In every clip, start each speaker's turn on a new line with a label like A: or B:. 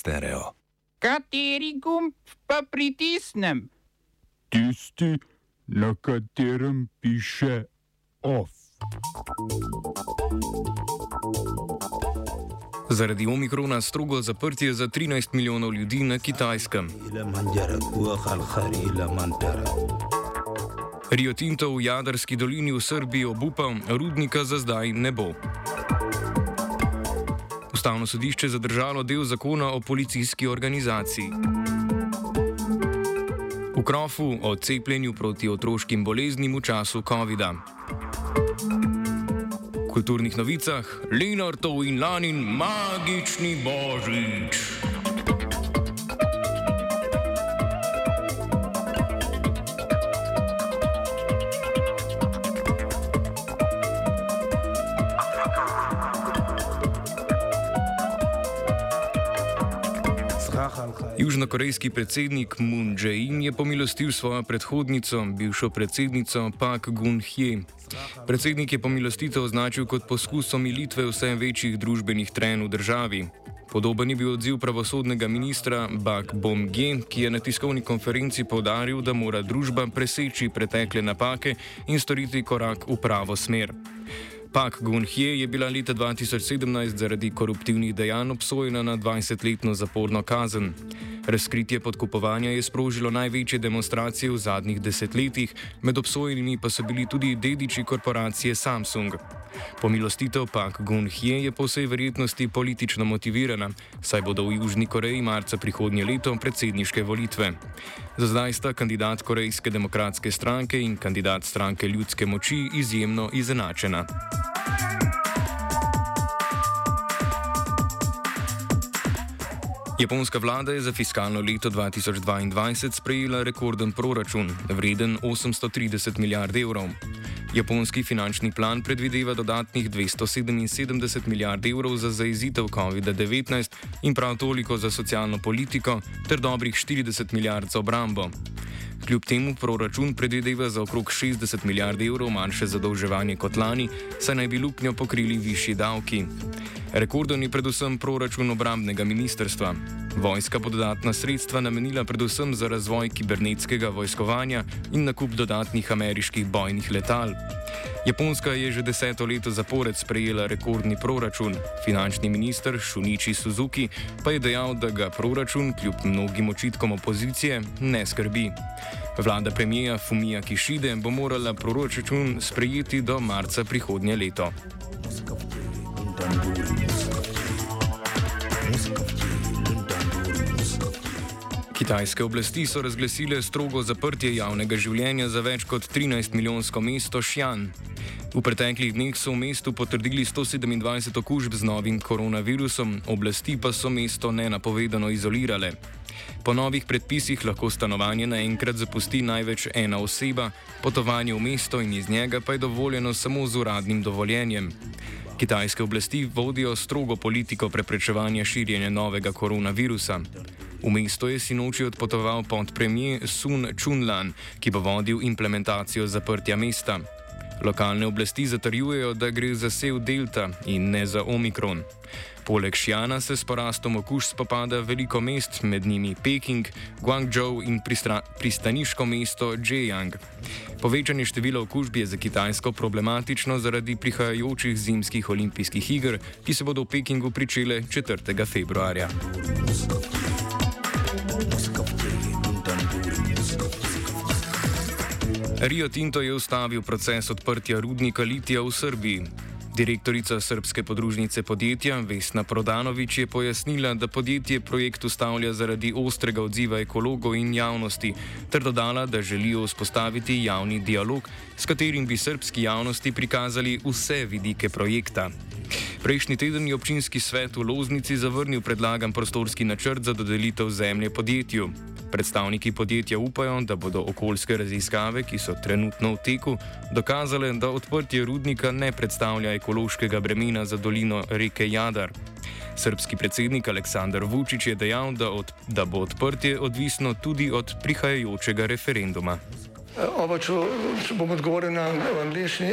A: stereo.
B: Kateri gumb pa pritisnem?
C: Tisti, na katerem piše OF.
D: Zaradi omikrona strogo zaprtje za 13 milijonov ljudi na kitajskem. Rio Tinto v Jadarski dolini v Srbiji obupa, rudnika za zdaj ne bo. Ustavno sodišče zadržalo del zakona o policijski organizaciji. V krofu o cepljenju proti otroškim boleznim v času COVID-a. V kulturnih novicah Lenartov in Lanin magični božič. Južnokorejski predsednik Moon Jae-in je pomilostil svojo predhodnico, bivšo predsednico Pak Gun-hye. Predsednik je pomilostitev označil kot poskus omilitve vse večjih družbenih trenj v državi. Podoben je bil odziv pravosodnega ministra Bak Bom-ge, ki je na tiskovni konferenci povdaril, da mora družba preseči pretekle napake in storiti korak v pravo smer. Pak Gun-hye je bila leta 2017 zaradi koruptivnih dejanj obsojena na 20-letno zaporno kazen. Razkritje podkupovanja je sprožilo največje demonstracije v zadnjih desetletjih, med obsojenimi pa so bili tudi dediči korporacije Samsung. Pomilostitev Pak Gun-hye je po vsej verjetnosti politično motivirana, saj bodo v Južni Koreji marca prihodnje leto predsedniške volitve. Za zdaj sta kandidat Korejske demokratske stranke in kandidat stranke ljudske moči izjemno izenačena. Japonska vlada je za fiskalno leto 2022 sprejela rekorden proračun, vreden 830 milijard evrov. Japonski finančni plan predvideva dodatnih 277 milijard evrov za zaizitev COVID-19 in prav toliko za socialno politiko, ter dobrih 40 milijard za obrambo. Kljub temu proračun predvideva za okrog 60 milijard evrov manjše zadolževanje kot lani, saj naj bi luknjo pokrili višji davki. Rekorden je predvsem proračun obrambnega ministrstva. Vojska bo dodatna sredstva namenila predvsem za razvoj kibernetskega vojskovanja in nakup dodatnih ameriških bojnih letal. Japonska je že deseto leto zapored sprejela rekordni proračun. Finančni minister Shunichi Suzuki pa je dejal, da ga proračun kljub mnogim očitkom opozicije ne skrbi. Vlada premijeja Fumija Kishide bo morala proračun sprejeti do marca prihodnje leto. Kitajske oblasti so razglasile strogo zaprtje javnega življenja za več kot 13 milijonsko mesto Xi'an. V preteklih dneh so v mestu potrdili 127 okužb z novim koronavirusom, oblasti pa so mesto nenapovedano izolirale. Po novih predpisih lahko stanovanje naenkrat zapusti največ ena oseba, potovanje v mesto in iz njega pa je dovoljeno samo z uradnim dovoljenjem. Kitajske oblasti vodijo strogo politiko preprečevanja širjenja novega koronavirusa. V mesto je sinoči odpotoval podpremjer Sun Chunlan, ki bo vodil implementacijo zaprtja mesta. Lokalne oblasti zatrjujejo, da gre za sev Delta in ne za Omikron. Poleg Šjana se s porastom okužb spopada veliko mest, med njimi Peking, Guangzhou in pristaniško mesto Zhejiang. Povečanje števila okužb je za Kitajsko problematično zaradi prihajajočih zimskih olimpijskih iger, ki se bodo v Pekingu pričele 4. februarja. Rio Tinto je ustavil proces odprtja rudnika litija v Srbiji. Direktorica Srpske podružnice podjetja Vesna Prodanovič je pojasnila, da podjetje projekt ustavlja zaradi ostrega odziva ekologov in javnosti, ter dodala, da želijo vzpostaviti javni dialog, s katerim bi srpski javnosti prikazali vse vidike projekta. Prejšnji teden je občinski svet v Loznici zavrnil predlagan prostorski načrt za dodelitev zemlje podjetju. Predstavniki podjetja upajo, da bodo okoljske raziskave, ki so trenutno v teku, dokazale, da odprtje rudnika ne predstavlja ekološkega bremena za dolino reke Jadar. Srpski predsednik Aleksandar Vučić je dejal, da, od, da bo odprtje odvisno tudi od prihajajočega referenduma.
E: Oba, če, če bom odgovoril na angliški.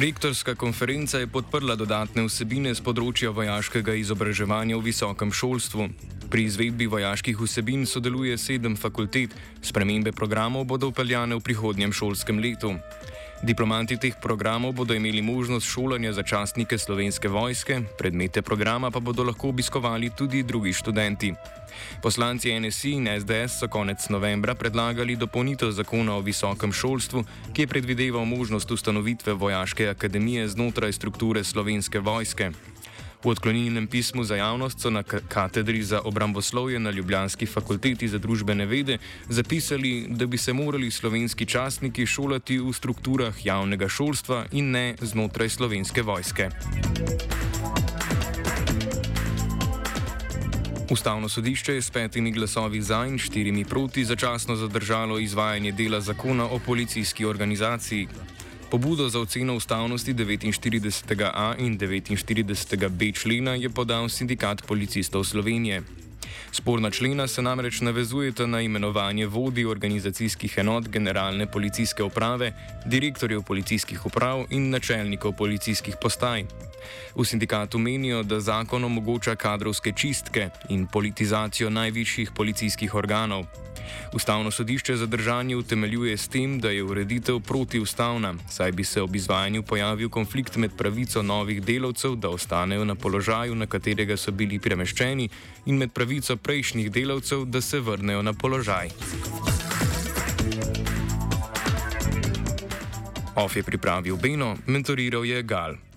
D: Rektorska konferenca je podprla dodatne vsebine z področja vojaškega izobraževanja v visokem šolstvu. Pri izvedbi vojaških vsebin sodeluje sedem fakultet, spremembe programov bodo upeljane v prihodnjem šolskem letu. Diplomanti teh programov bodo imeli možnost šolanja za častnike slovenske vojske, predmete programa pa bodo lahko obiskovali tudi drugi študenti. Poslanci NSI in SDS so konec novembra predlagali dopolnitev zakona o visokem šolstvu, ki je predvideval možnost ustanovitve vojaške akademije znotraj strukture slovenske vojske. V odklonilnem pismu za javnost so na ka- katedri za obramboslovje na Ljubljanski fakulteti za družbene vede zapisali, da bi se morali slovenski častniki šolati v strukturah javnega šolstva in ne znotraj slovenske vojske. Ustavno sodišče je s petimi glasovi za in štirimi proti začasno zadržalo izvajanje dela zakona o policijski organizaciji. Pobudo za oceno ustavnosti 49a in 49b člena je podal sindikat policistov Slovenije. Sporna člena se namreč navezujeta na imenovanje vodij organizacijskih enot generalne policijske uprave, direktorjev policijskih uprav in načelnikov policijskih postaj. V sindikatu menijo, da zakon omogoča kadrovske čistke in politizacijo najvišjih policijskih organov. Ustavno sodišče zadržanje utemeljuje s tem, da je ureditev protiustavna, saj bi se ob izvajanju pojavil konflikt med pravico novih delavcev, da ostanejo na položaju, na katerega so bili premeščeni, in med pravico prejšnjih delavcev, da se vrnejo na položaj. OF je pripravil Beno, mentoriral je Gal.